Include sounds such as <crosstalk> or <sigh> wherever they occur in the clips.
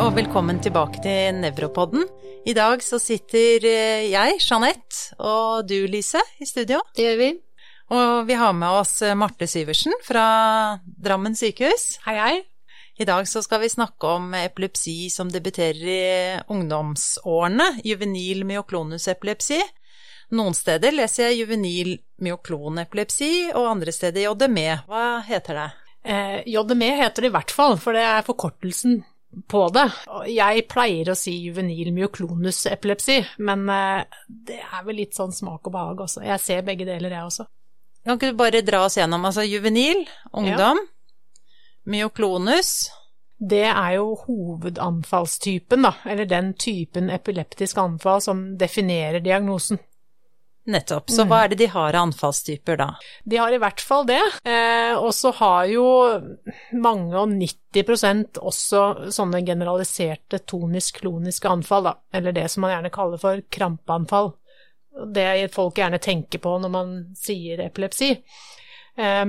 og velkommen tilbake til Nevropodden. I dag så sitter eh, jeg, Jeanette, og du, Lise, i studio. Det gjør vi. Og vi har med oss eh, Marte Syversen fra Drammen sykehus. Hei, hei. I dag så skal vi snakke om epilepsi som debuterer i ungdomsårene, juvenil myoklonusepilepsi. Noen steder leser jeg juvenil myoklonepilepsi, og andre steder JDME. Hva heter det? Eh, JDME heter det i hvert fall, for det er forkortelsen på det. Jeg pleier å si juvenil myoklonusepilepsi, men eh, det er vel litt sånn smak og behag også. Jeg ser begge deler, jeg også. Kan ikke du bare dra oss gjennom, altså juvenil, ungdom, myoklonus Det er jo hovedanfallstypen, da, eller den typen epileptisk anfall som definerer diagnosen. Nettopp. Så hva er det de har av anfallstyper da? De har i hvert fall det, eh, og så har jo mange og 90% også sånne generaliserte tonisk-kloniske anfall, da, eller det som man gjerne kaller for krampeanfall. Det folk gjerne tenker på når man sier epilepsi. Eh,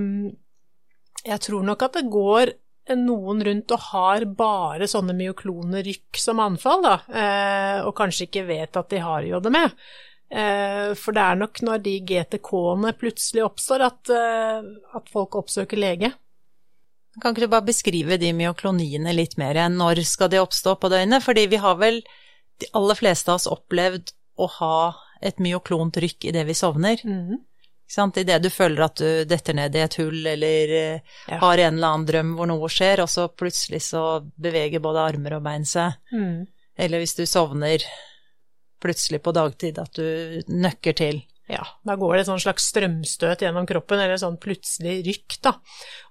jeg tror nok at det går noen rundt og har bare sånne myoklonerykk som anfall, da, eh, og kanskje ikke vet at de har det Eh, for det er nok når de GTK-ene plutselig oppstår, at, eh, at, folk oppsøker lege. Kan ikke du bare beskrive de myokloniene litt mer? Når skal de oppstå på døgnet? Fordi vi har vel, de aller fleste av oss, opplevd å ha et myoklont rykk idet vi sovner. Mm. Idet du føler at du detter ned i et hull eller ja. har en eller annen drøm hvor noe skjer, og så plutselig så beveger både armer og bein seg. Mm. Eller hvis du sovner plutselig på dagtid, at du nøkker til. Ja, da går det et slags strømstøt gjennom kroppen, eller sånn plutselig rykk, da.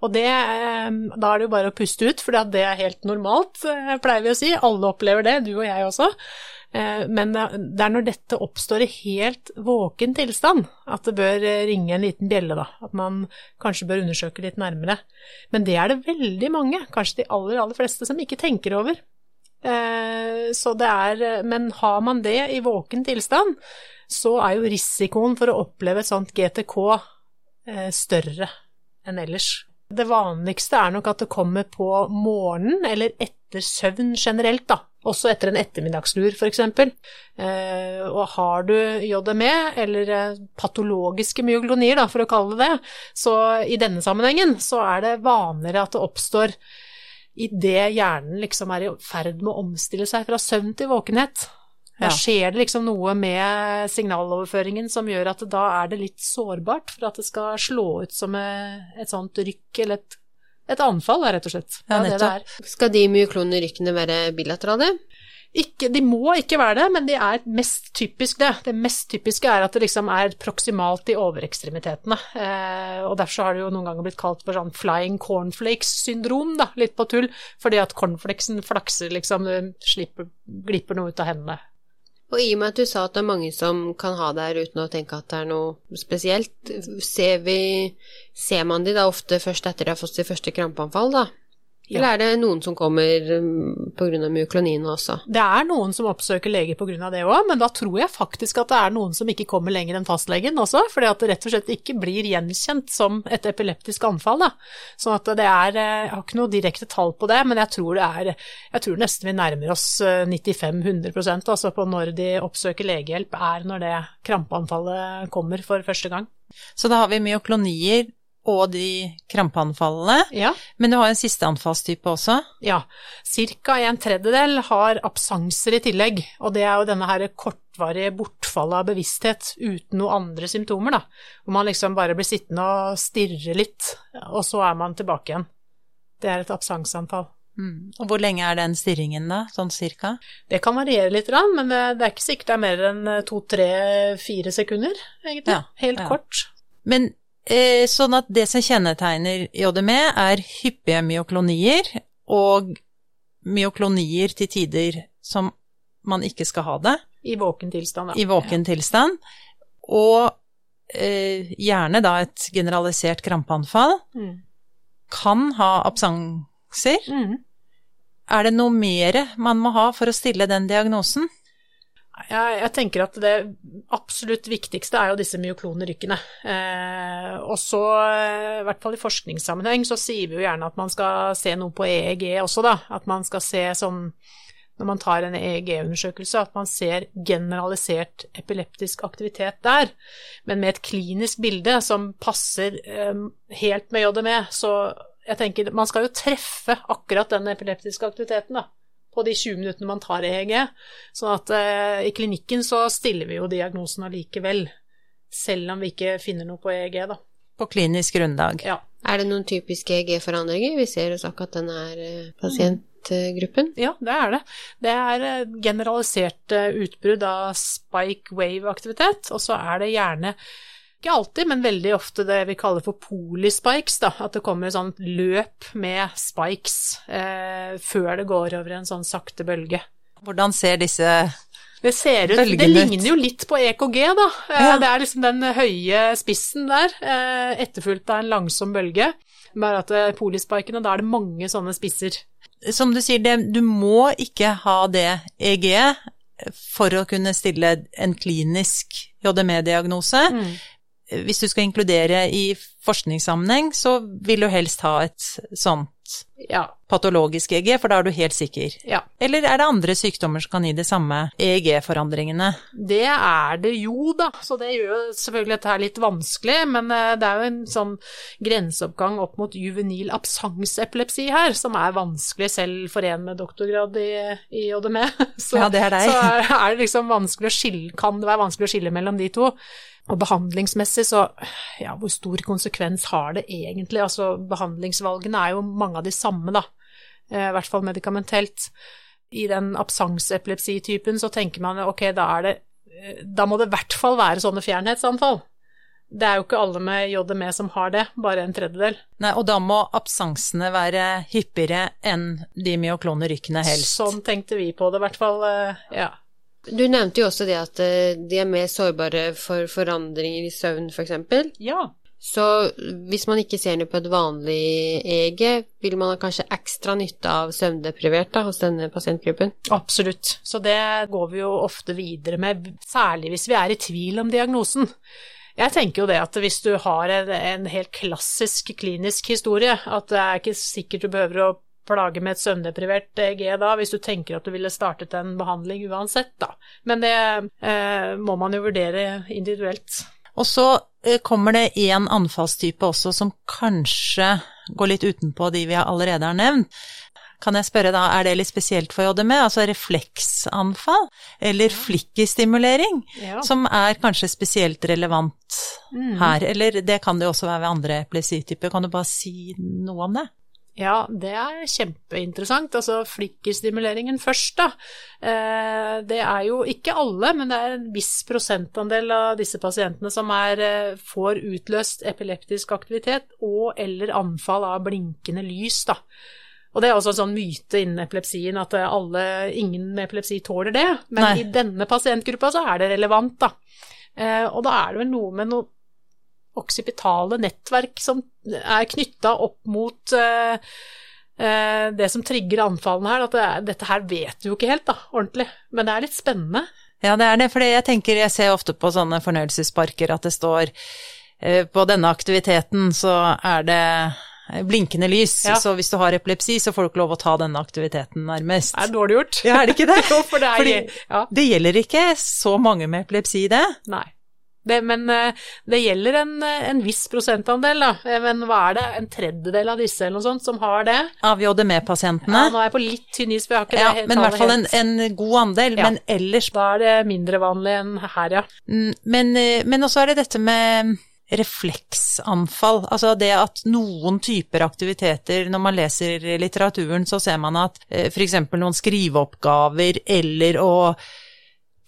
Og det, eh, da er det jo bare å puste ut, for det er helt normalt, eh, pleier vi å si. Alle opplever det, du og jeg også. Eh, men det er når dette oppstår i helt våken tilstand at det bør ringe en liten bjelle, da. At man kanskje bør undersøke litt nærmere. Men det er det veldig mange, kanskje de aller, aller fleste, som ikke tenker over. Eh, så det er Men har man det i våken tilstand, så er jo risikoen for å oppleve et sånt GTK eh, større enn ellers. Det vanligste er nok at det kommer på morgenen eller etter søvn generelt, da også etter en ettermiddagslur f.eks. Eh, og har du JME, eller patologiske myoglonier, da, for å kalle det det, så i denne sammenhengen så er det vanligere at det oppstår idet hjernen liksom er i ferd med å omstille seg fra søvn til våkenhet. Ja. skjer det liksom noe med signaloverføringen som gjør at da er det litt sårbart for at det skal slå ut som et sånt rykk eller et et anfall, rett og slett. Ja, det det er. Skal de myoklonerykkene være bilaterale? Ikke, de må ikke være det, men de er mest typisk det. Det mest typiske er at det liksom er proksimalt i overekstremitetene. Eh, og derfor har det jo noen ganger blitt kalt for sånn flying cornflakes-syndrom, da, litt på tull. Fordi at cornflakesen flakser liksom, slipper, glipper noe ut av hendene. Og i og med at du sa at det er mange som kan ha det her uten å tenke at det er noe spesielt, ser, vi, ser man de da ofte først etter de har fått sitt første krampeanfall, da? Ja. Eller er det noen som kommer um, pga. myoklonien også? Det er noen som oppsøker lege pga. det òg, men da tror jeg faktisk at det er noen som ikke kommer lenger enn fastlegen også, fordi at det rett og slett ikke blir gjenkjent som et epileptisk anfall. Da. Sånn at det er eh, Jeg har ikke noe direkte tall på det, men jeg tror det er Jeg tror nesten vi nærmer oss 95-100 eh, altså på når de oppsøker legehjelp, er når det krampeanfallet kommer for første gang. Så da har vi myoklonier og de krampeanfallene. Ja. Men du har en siste anfallstype også? Ja. Ca. en tredjedel har absanser i tillegg. Og det er jo denne her kortvarige bortfallet av bevissthet uten noen andre symptomer, da. Hvor man liksom bare blir sittende og stirre litt, og så er man tilbake igjen. Det er et absansanfall. Mm. Og hvor lenge er den stirringen da, sånn cirka? Det kan variere litt, men det er ikke sikkert det er mer enn to, tre, fire sekunder, egentlig. Ja, Helt ja. kort. Men sånn at det som kjennetegner JDME, er hyppige myoklonier og myoklonier til tider som man ikke skal ha det. I våken tilstand, da. I våken tilstand. Og eh, gjerne da et generalisert krampeanfall. Mm. Kan ha absenser. Mm. Er det noe mer man må ha for å stille den diagnosen? Ja, jeg tenker at det absolutt viktigste er jo disse myoklonrykkene. Eh, og så, eh, i hvert fall i forskningssammenheng, så sier vi jo gjerne at man skal se noe på EEG også, da. At man skal se sånn når man tar en EEG-undersøkelse, at man ser generalisert epileptisk aktivitet der. Men med et klinisk bilde som passer eh, helt med JDM, så jeg tenker man skal jo treffe akkurat den epileptiske aktiviteten, da på de 20 minuttene man tar EEG. Så at eh, i klinikken så stiller vi jo diagnosen allikevel, selv om vi ikke finner noe på EEG, da. På klinisk grunnlag. Ja. Er det noen typiske EEG-forandringer? Vi ser hos akkurat denne eh, pasientgruppen. Ja, det er det. Det er eh, generalisert eh, utbrudd av spike wave-aktivitet, og så er det gjerne ikke alltid, men veldig ofte det vi kaller for polispikes. da. At det kommer et sånt løp med spikes eh, før det går over en sånn sakte bølge. Hvordan ser disse det ser ut, det ligner jo litt på EKG, da. Eh, ja. Det er liksom den høye spissen der, eh, etterfulgt av en langsom bølge. Bare at eh, polispikene, da er det mange sånne spisser. Som du sier, det, du må ikke ha det EG for å kunne stille en klinisk JME-diagnose. Mm hvis du skal inkludere i forskningssammenheng, så vil du helst ha et sånt ja. patologisk EG, for da er du helt sikker. Ja. Eller er det andre sykdommer som kan gi de samme EEG-forandringene? Det er det jo, da. Så det gjør jo selvfølgelig dette her litt vanskelig. Men eh, det er jo en sånn grenseoppgang opp mot juvenil absangsepilepsi her, som er vanskelig selv for en med doktorgrad i, i ODME. <laughs> Så, ja, det er deg. så er det liksom vanskelig å skille, kan det være vanskelig å skille mellom de to. Og behandlingsmessig, så ja, hvor stor konsekvens har det egentlig? Altså, behandlingsvalgene er jo mange av de samme, da. Eh, I hvert fall medikamentelt. I den absangsepilepsitypen så tenker man ok, da er det eh, Da må det i hvert fall være sånne fjernhetsanfall. Det er jo ikke alle med JDME som har det, bare en tredjedel. Nei, og da må absansene være hyppigere enn de myoklone rykkene helst. Sånn tenkte vi på det, i hvert fall. Eh, ja. Du nevnte jo også det at eh, de er mer sårbare for forandringer i søvn, f.eks. Ja. Så hvis man ikke ser noe på et vanlig EG, vil man ha kanskje ekstra nytte av søvndeprivert da, hos denne pasientgruppen? Absolutt. Så det går vi jo ofte videre med, særlig hvis vi er i tvil om diagnosen. Jeg tenker jo det at hvis du har en, en helt klassisk klinisk historie, at det er ikke sikkert du behøver å plage med et søvndeprivert EG da, hvis du tenker at du ville startet en behandling uansett, da. Men det eh, må man jo vurdere individuelt. Og så eh, kommer det én anfallstype også som kanskje går litt utenpå de vi allerede har nevnt. Kan jeg spørre da, er det litt spesielt for JDME, altså refleksanfall, eller flikkestimulering, ja. som er kanskje spesielt relevant mm. her? Eller det kan det også være ved andre epilepsityper, kan du bare si noe om det? Ja, det er kjempeinteressant. Altså flikkerstimuleringen først, da. Eh, det er jo ikke alle, men det er en viss prosentandel av disse pasientene som er, eh, får utløst epileptisk aktivitet og eller anfall av blinkende lys, da. Og det er også en sånn myte innen epilepsien at alle, ingen med epilepsi tåler det, men Nei. i denne pasientgruppa så er det relevant, da. Eh, og da er det vel noe med noe oksipitale nettverk som er knytta opp mot uh, uh, det som trigger anfallene her. At det er, dette her vet du jo ikke helt, da, ordentlig. Men det er litt spennende. Ja, det er det. For jeg tenker, jeg ser ofte på sånne fornøyelsesparker at det står uh, på denne aktiviteten så er det blinkende lys, ja. så hvis du har epilepsi, så får du ikke lov å ta denne aktiviteten nærmest. Det er dårlig gjort. Ja, er det ikke det? <laughs> jo, for det er, Fordi ja. det gjelder ikke så mange med epilepsi, det. Nei. Det, men eh, det gjelder en, eh, en, viss prosentandel, da. Eh, men hva er det, en tredjedel av disse eller noe sånt som har det? Av JDM-pasientene? Ja, nå er jeg på litt tynn is, for jeg har ikke ja, det Men i hvert fall en, en, god andel. Ja. Men ellers Da er det mindre vanlig enn her, ja. Mm, men, men også er det dette med refleksanfall. Altså det at noen typer aktiviteter, når man leser litteraturen, så ser man at f.eks. noen skriveoppgaver eller å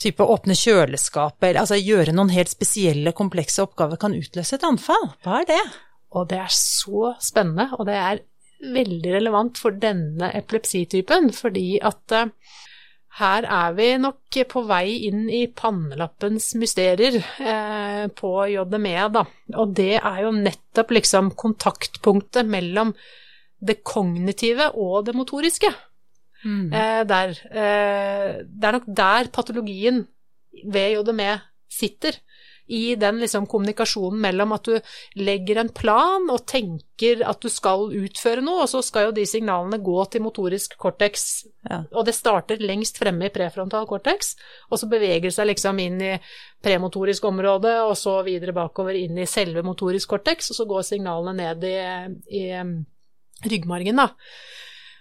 type åpne kjøleskapet, altså gjøre noen helt spesielle, komplekse oppgaver kan utløse et anfall. Hva er det? Og det er så spennende, og det er veldig relevant for denne epilepsitypen, fordi at uh, her er vi nok på vei inn i pannelappens mysterier eh, på JME, da. Og det er jo nettopp liksom kontaktpunktet mellom det kognitive og det motoriske. Mm. Eh, der, eh, det er nok der patologien ved JDME sitter i den liksom kommunikasjonen mellom at du legger en plan og tenker at du skal utføre noe, og så skal jo de signalene gå til motorisk cortex. Ja. Og det starter lengst fremme i prefrontal cortex, og så beveger det seg liksom inn i premotorisk område, og så videre bakover inn i selve motorisk cortex, og så går signalene ned i, i um, ryggmargen, da.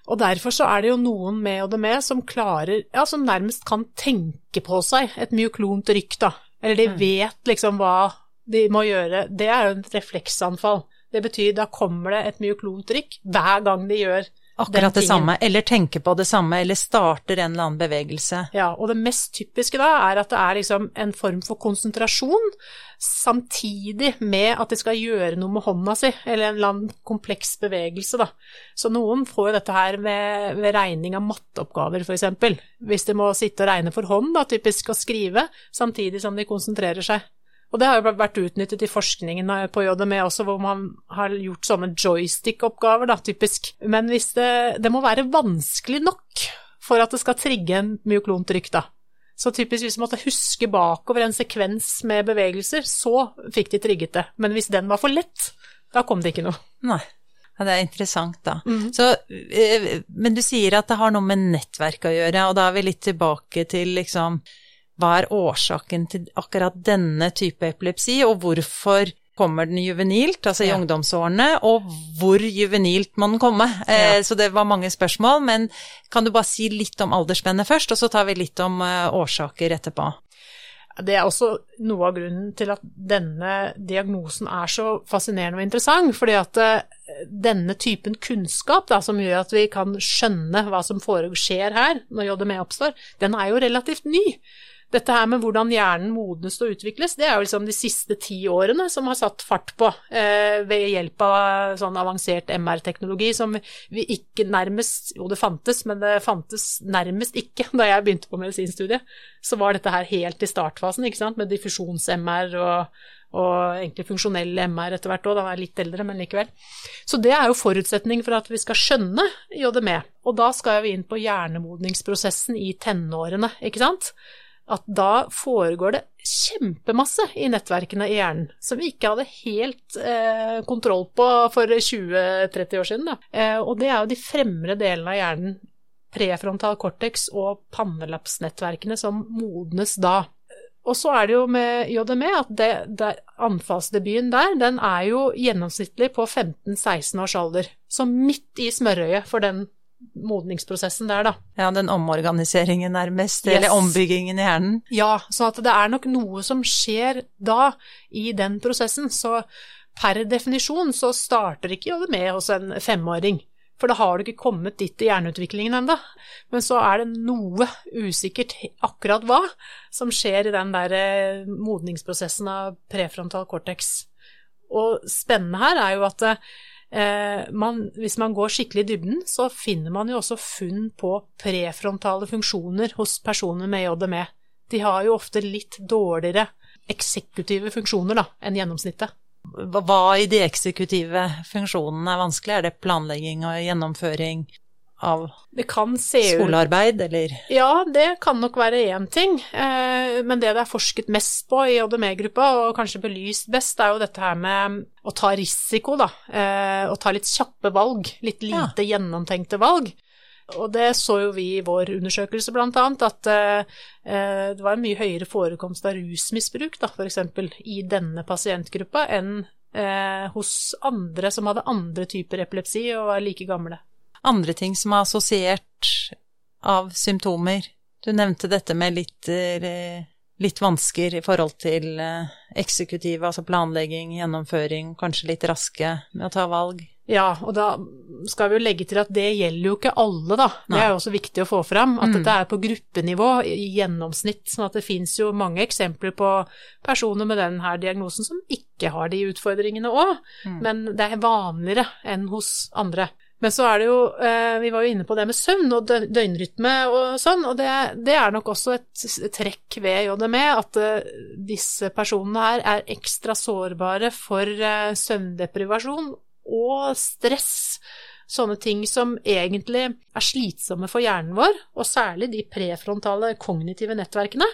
Og derfor så er det jo noen med ODME som klarer, ja, som nærmest kan tenke på seg et myoklont rykk, da. Eller de vet liksom hva de må gjøre. Det er jo et refleksanfall. Det betyr da kommer det et myoklont rykk hver gang de gjør Akkurat det samme, eller tenker på det samme, eller starter en eller annen bevegelse. Ja, og det mest typiske da er at det er liksom en form for konsentrasjon, samtidig med at de skal gjøre noe med hånda si, eller en eller annen kompleks bevegelse, da. Så noen får jo dette her ved, ved regning av matteoppgaver, eksempel. Hvis de må sitte og regne for hånd, da, typisk å skrive, samtidig som de konsentrerer seg. Og det har jo vært utnyttet i forskningen på JME også, hvor man har gjort sånne joystick-oppgaver, da, typisk. Men hvis det, det må være vanskelig nok for at det skal trigge en myoklont rykk, da. Så typisk hvis man måtte huske bakover en sekvens med bevegelser, så fikk de trigget det. Men hvis den var for lett, da kom det ikke noe. Nei. Ja, det er interessant, da. Så, eh, men du sier at det har noe med nettverk å gjøre, og da er vi litt tilbake til liksom hva er årsaken til akkurat denne type epilepsi, og hvorfor kommer den juvenilt, altså i Ja. ungdomsårene, og hvor juvenilt må den komme? Eh, Ja. så det var mange spørsmål, men kan du bare si litt om aldersspennet først, og så tar vi litt om eh, årsaker etterpå? Det er også noe av grunnen til at denne diagnosen er så fascinerende og interessant, fordi at eh, denne typen kunnskap da, som gjør at vi kan skjønne hva som foregår skjer her når JDME oppstår, den er jo relativt ny. Dette her med hvordan hjernen modnes og utvikles, det er jo liksom de siste ti årene som har satt fart på, eh, ved hjelp av sånn avansert MR-teknologi som vi ikke nærmest Jo, det fantes, men det fantes nærmest ikke <laughs> da jeg begynte på medisinstudiet. Så var dette her helt i startfasen, ikke sant, med diffusjons-MR og, og egentlig funksjonell MR etter hvert òg, da var jeg litt eldre, men likevel. Så det er jo forutsetning for at vi skal skjønne JDME. Og da skal vi inn på hjernemodningsprosessen i tenårene, ikke sant at da foregår det kjempemasse i nettverkene i hjernen som vi ikke hadde helt eh, kontroll på for 20-30 år siden. Eh, og det er jo de fremre delene av hjernen, prefrontal cortex og pannelapsnettverkene, som modnes da. Og så er det jo med JDME at det, det, anfallsdebuten der, den er jo gjennomsnittlig på 15-16 års alder. Så midt i smørøyet for den modningsprosessen der, da. Ja, den omorganiseringen nærmest, Yes. eller ombyggingen i hjernen. Ja, så at det er nok noe som skjer da, i den prosessen. Så per definisjon så starter ikke JDME hos en femåring. For da har du ikke kommet dit i hjerneutviklingen ennå. Men så er det noe usikkert akkurat hva som skjer i den der eh, modningsprosessen av prefrontal cortex. Og spennende her er jo at eh, man, hvis man går skikkelig i dybden, så finner man jo også funn på prefrontale funksjoner hos personer med JDME. De har jo ofte litt dårligere eksekutive funksjoner da, enn gjennomsnittet. Hva i de eksekutive funksjonene er vanskelig? Er det planlegging og gjennomføring av Det kan se skolearbeid, eller Ja, det kan nok være én ting, eh, men det det er forsket mest på i ADME-gruppa, og kanskje belyst best, er jo dette her med å ta risiko, da. Eh, å ta litt kjappe valg, litt lite gjennomtenkte valg. Og det så jo vi i vår undersøkelse annet, at eh, det var en mye høyere forekomst av rusmisbruk, da, eksempel, i denne pasientgruppa enn eh, hos andre som hadde andre typer epilepsi og var like gamle. Andre ting som er assosiert av symptomer? Du nevnte dette med litt, eh, litt vansker i forhold til eksekutiv, eksekutive, altså planlegging, gjennomføring, kanskje litt raske med å ta valg. Ja, og da skal vi jo legge til at det gjelder jo ikke alle, da. Det er jo også viktig å få fram, at dette er på gruppenivå i gjennomsnitt. sånn at det fins jo mange eksempler på personer med denne diagnosen som ikke har de utfordringene òg, men det er vanligere enn hos andre. Men så er det jo, eh, vi var jo inne på det med søvn og døgnrytme og sånn, og det, det er nok også et trekk ved JDME at eh, disse personene her er ekstra sårbare for eh, søvndeprivasjon og stress Sånne ting som egentlig er slitsomme for hjernen vår, og særlig de prefrontale kognitive nettverkene,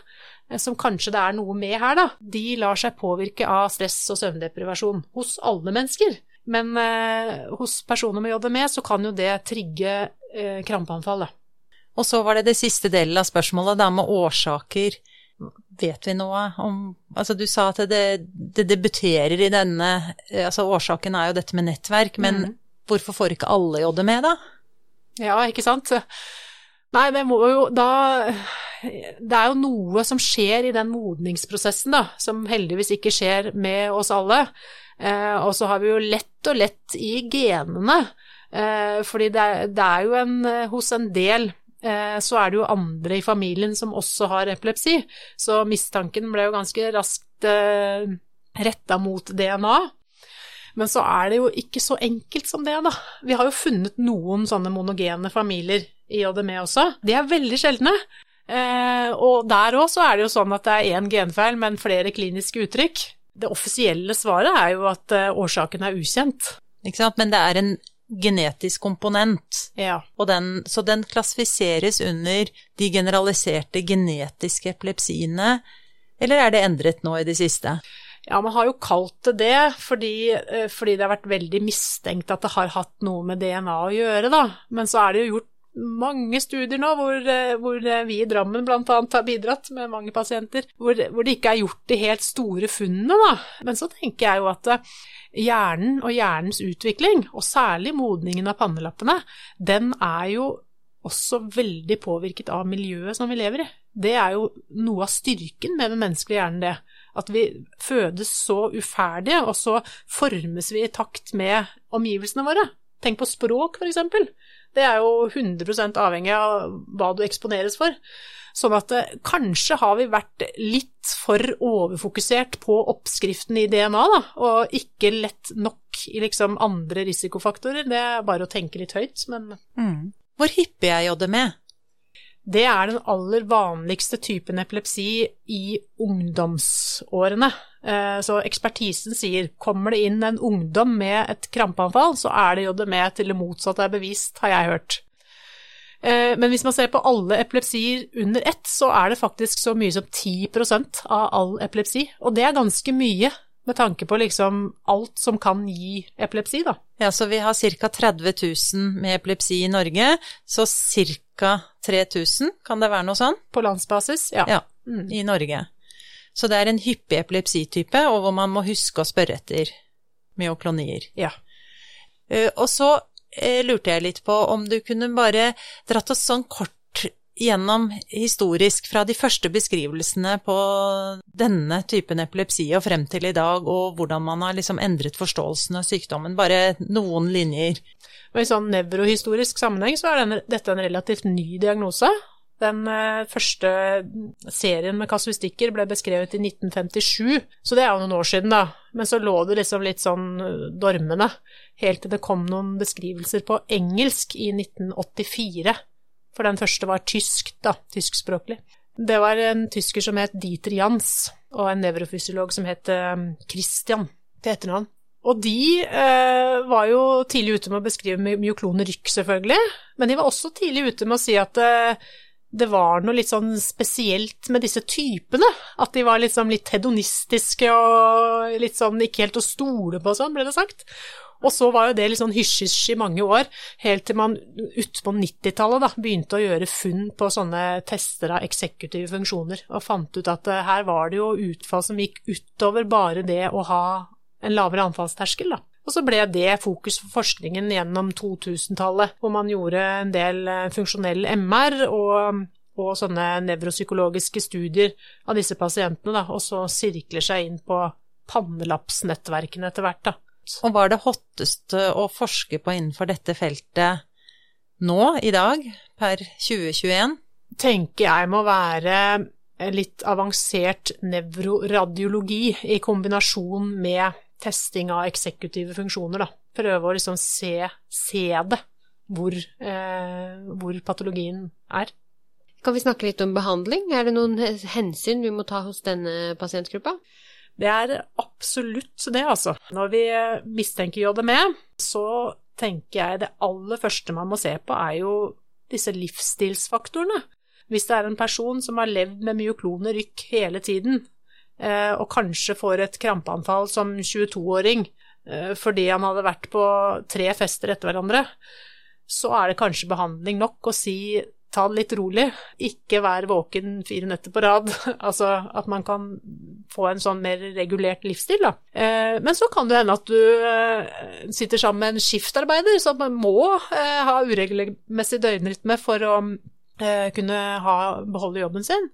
som kanskje det er noe med her, da, de lar seg påvirke av stress og søvndeprivasjon hos alle mennesker. Men eh, hos personer med JME så kan jo det trigge eh, krampeanfall, da. Og så var det det siste delen av spørsmålet, da med årsaker. Vet vi noe om Altså, du sa at det, det debuterer i denne Altså, årsaken er jo dette med nettverk, men mm. hvorfor får ikke alle JME, da? Ja, ikke sant. Nei, det må jo da Det er jo noe som skjer i den modningsprosessen, da, som heldigvis ikke skjer med oss alle. Eh, og så har vi jo lett og lett i genene. Eh, fordi det er, det er jo en, hos en del Eh, så er det jo andre i familien som også har epilepsi, så mistanken ble jo ganske raskt eh, retta mot DNA. Men så er det jo ikke så enkelt som det, da. Vi har jo funnet noen sånne monogene familier i JDME også. De er veldig sjeldne. Eh, og der òg så er det jo sånn at det er én genfeil, men flere kliniske uttrykk. Det offisielle svaret er jo at årsaken er ukjent. Ikke sant, men det er en genetisk komponent. Ja. Den, så den klassifiseres under de generaliserte genetiske epilepsiene, eller er det endret nå i det siste? Ja, man har jo kalt det det fordi, eh, fordi, det har vært veldig mistenkt at det har hatt noe med DNA å gjøre, da. Men så er det jo gjort mange studier nå hvor, eh, hvor eh, vi i Drammen bl.a. har bidratt med mange pasienter, hvor, hvor, det ikke er gjort de helt store funnene, da. Men så tenker jeg jo at hjernen og hjernens utvikling, og særlig modningen av pannelappene, den er jo også veldig påvirket av miljøet som vi lever i. Det er jo noe av styrken med den menneskelige hjernen, det. At vi fødes så uferdige, og så formes vi i takt med omgivelsene våre. Tenk på språk, for eksempel. Det er jo 100 avhengig av hva du eksponeres for. Sånn at eh, kanskje har vi vært litt for overfokusert på oppskriften i DNA, da, og ikke lett nok i liksom andre risikofaktorer. Det er bare å tenke litt høyt, men mm. Hvor hyppig er JDME? Det er den aller vanligste typen epilepsi i ungdomsårene. Eh, så ekspertisen sier kommer det inn en ungdom med et krampeanfall, så er det JDME til det motsatte er bevist, har jeg hørt. Eh, men hvis man ser på alle epilepsier under ett, så er det faktisk så mye som 10% av all epilepsi. Og det er ganske mye med tanke på liksom alt som kan gi epilepsi, da. Ja, så vi har ca. 30 000 med epilepsi i Norge, så ca. 3000, kan det være noe sånn? På landsbasis, ja. ja mm. I Norge. Så det er en hyppig epilepsitype, og hvor man må huske å spørre etter myoklonier. Ja. Eh, og så Eh, lurte jeg litt på om du kunne bare dratt oss sånn kort gjennom historisk fra de første beskrivelsene på denne typen epilepsi og frem til i dag, og hvordan man har liksom endret forståelsen av sykdommen. Bare noen linjer. Og I sånn nevrohistorisk sammenheng så er denne, dette en relativt ny diagnose. Den eh, første serien med kasuistikker ble beskrevet i 1957, så det er jo noen år siden, da. Men så lå det liksom litt sånn eh, dormende, helt til det kom noen beskrivelser på engelsk i 1984. For den første var tysk, da. Tyskspråklig. Det var en tysker som het Dieter Jans, og en nevrofysiolog som het eh, Christian til etternavn. Og de eh, var jo tidlig ute med å beskrive myoklone rykk, selvfølgelig, men de var også tidlig ute med å si at eh, det var noe litt sånn spesielt med disse typene. At de var liksom litt hedonistiske og litt sånn ikke helt å stole på sånn, ble det sagt. Og så var jo det litt sånn hysj-hysj i mange år, helt til man utpå 90-tallet begynte å gjøre funn på sånne tester av eksekutive funksjoner, og fant ut at uh, her var det jo utfall som gikk utover bare det å ha en lavere anfallsterskel, da. Og så ble det fokus for forskningen gjennom 2000-tallet, hvor man gjorde en del eh, funksjonell MR og, og sånne nevropsykologiske studier av disse pasientene, da, og så sirkler seg inn på pannelapsnettverkene etter hvert, da. Og hva er det hotteste å forske på innenfor dette feltet nå, i dag, per 2021? Tenker jeg må være litt avansert nevroradiologi i kombinasjon med testing av eksekutive funksjoner, da. Prøve å liksom se, se det, hvor, eh, hvor patologien er. Kan vi snakke litt om behandling? Er det noen hensyn vi må ta hos denne pasientgruppa? Det er absolutt det, altså. Når vi mistenker JDME, så tenker jeg det aller første man må se på, er jo disse livsstilsfaktorene. Hvis det er en person som har levd med myoklonerykk hele tiden, og kanskje får et krampeanfall som 22-åring eh, fordi han hadde vært på tre fester etter hverandre, så er det kanskje behandling nok å si ta det litt rolig, ikke vær våken fire netter på rad. <laughs> altså at man kan få en sånn mer regulert livsstil, da. Eh, men så kan det hende at du eh, sitter sammen med en skiftarbeider som må eh, ha uregelmessig døgnrytme for å kunne ha, beholde jobben sin.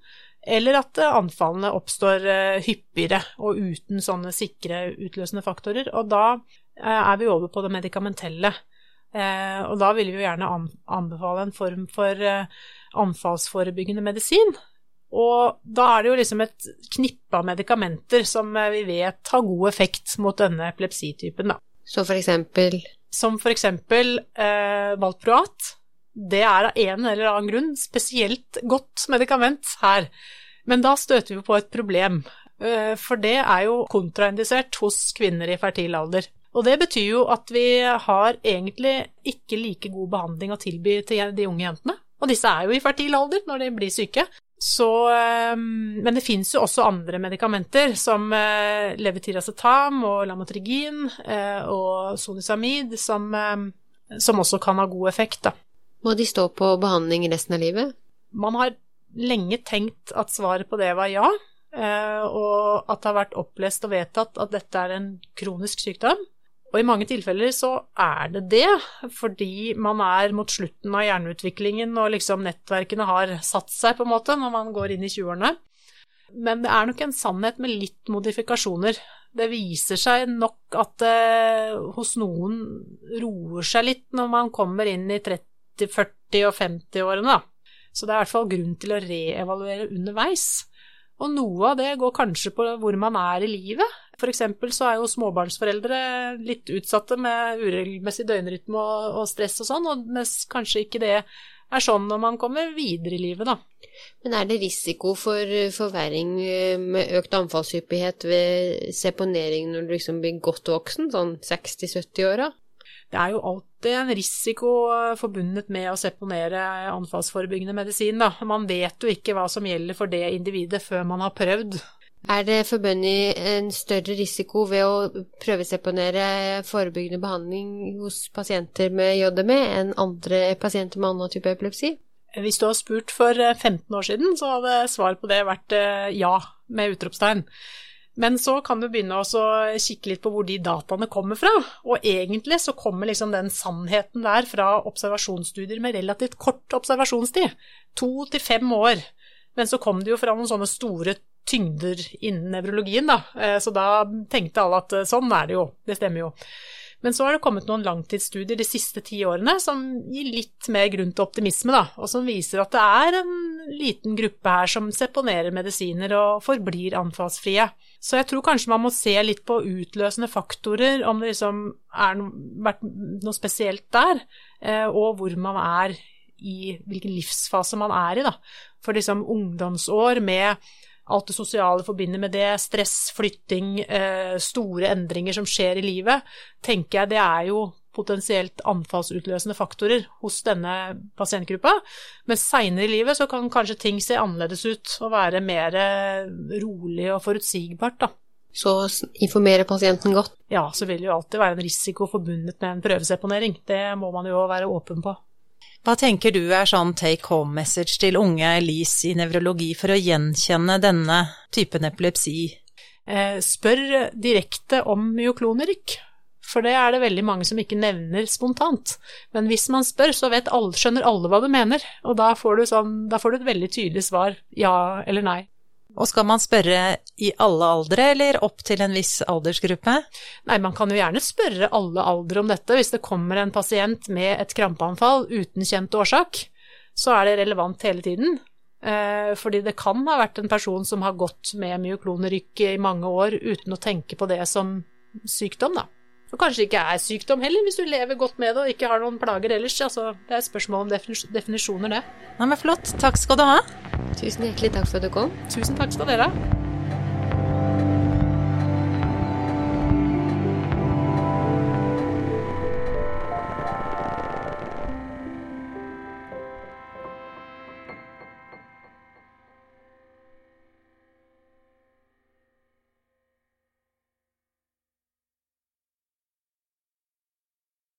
Eller at anfallene oppstår hyppigere og uten sånne sikre utløsende faktorer. Og da er vi over på det medikamentelle. Eh, og da vil vi jo gjerne anbefale en form for eh, anfallsforebyggende medisin. Og da er det jo liksom et knippe av medikamenter som eh, vi vet har god effekt mot denne epilepsitypen, da. Så for eksempel? Som for eksempel eh, Valproat. Det er av en eller annen grunn spesielt godt medikament her. Men da støter vi på et problem, for det er jo kontraindisert hos kvinner i fertil alder. Og det betyr jo at vi har egentlig ikke like god behandling å tilby til de unge jentene. Og disse er jo i fertil alder når de blir syke. Så, ehm, men det fins jo også andre medikamenter, som eh, levetiracetam og lamotrigin eh, og sonisamid, som, som, også kan ha god effekt. Da. Må de stå på behandling resten av livet? Man har lenge tenkt at svaret på det var ja, eh, og at det har vært opplest og vedtatt at dette er en kronisk sykdom. Og i mange tilfeller så er det det, fordi man er mot slutten av hjerneutviklingen og liksom nettverkene har satt seg, på en måte, når man går inn i 20-årene. Men det er nok en sannhet med litt modifikasjoner. Det viser seg nok at det eh, hos noen roer seg litt når man kommer inn i 30-, 40- og 50-årene, Så det er i hvert fall grunn til å reevaluere underveis. Og noe av det går kanskje på hvor man er i livet. For eksempel så er jo småbarnsforeldre litt utsatte med uregelmessig døgnrytme og stress og sånn, og mens kanskje ikke det er sånn når man kommer videre i livet, da. Men er det risiko for forverring eh, med økt anfallshyppighet ved seponering når du liksom blir godt voksen, sånn 60-70-åra? Det er jo alltid en risiko eh, forbundet med å seponere anfallsforebyggende medisin. Da. Man vet jo ikke hva som gjelder for det individet før man har prøvd. Er det forbundet en større risiko ved å prøveseponere forebyggende behandling hos pasienter med JME enn andre pasienter med annen type epilepsi? Hvis du har spurt for 15 eh, år siden, så hadde svaret på det vært eh, ja, med utropstegn. Men så kan du begynne å kikke litt på hvor de dataene kommer fra. Og egentlig så kommer liksom den sannheten der fra observasjonsstudier med relativt kort observasjonstid. To til fem år. Men så kom det jo fra noen sånne store tyngder innen nevrologien, da. Eh, så da tenkte alle at eh, sånn er det jo. Det stemmer jo. Men så har det kommet noen langtidsstudier de siste ti årene som gir litt mer grunn til optimisme, da, og som viser at det er en liten gruppe her som seponerer medisiner og forblir anfallsfrie. Så jeg tror kanskje man må se litt på utløsende faktorer, om det liksom er vært noe spesielt der, eh, og hvor man er i hvilken livsfase man er i, da. For liksom ungdomsår med alt det sosiale forbinder med det, stress, flytting, eh, store endringer som skjer i livet, tenker jeg det er jo potensielt anfallsutløsende faktorer hos denne pasientgruppa. Men seinere i livet så kan kanskje ting se annerledes ut og være mer eh, rolig og forutsigbart, da. Så informere pasienten godt? Ja, så vil det jo alltid være en risiko forbundet med en prøveseponering. Det må man jo være åpen på. Hva tenker du er sånn take home message til unge Elise i nevrologi for å gjenkjenne denne typen epilepsi? Eh, spør direkte om myoklonrykk, for det er det veldig mange som ikke nevner spontant. Men hvis man spør, så alle, skjønner alle hva du mener, og da får, du sånn, da får du et veldig tydelig svar, ja eller nei. Og skal man spørre i alle aldre, eller opp til en viss aldersgruppe? Nei, man kan jo gjerne spørre alle aldre om dette. Hvis det kommer en pasient med et krampeanfall uten kjent årsak, så er det relevant hele tiden. Eh, fordi det kan ha vært en person som har gått med myoklonerykk i mange år uten å tenke på det som sykdom, da. Og kanskje ikke er sykdom heller, hvis du lever godt med det og ikke har noen plager ellers. Altså, det er et spørsmål om definisjoner, det. Nei, men Flott. Takk skal du ha. Tusen hjertelig takk for at du kom. Tusen takk skal dere ha.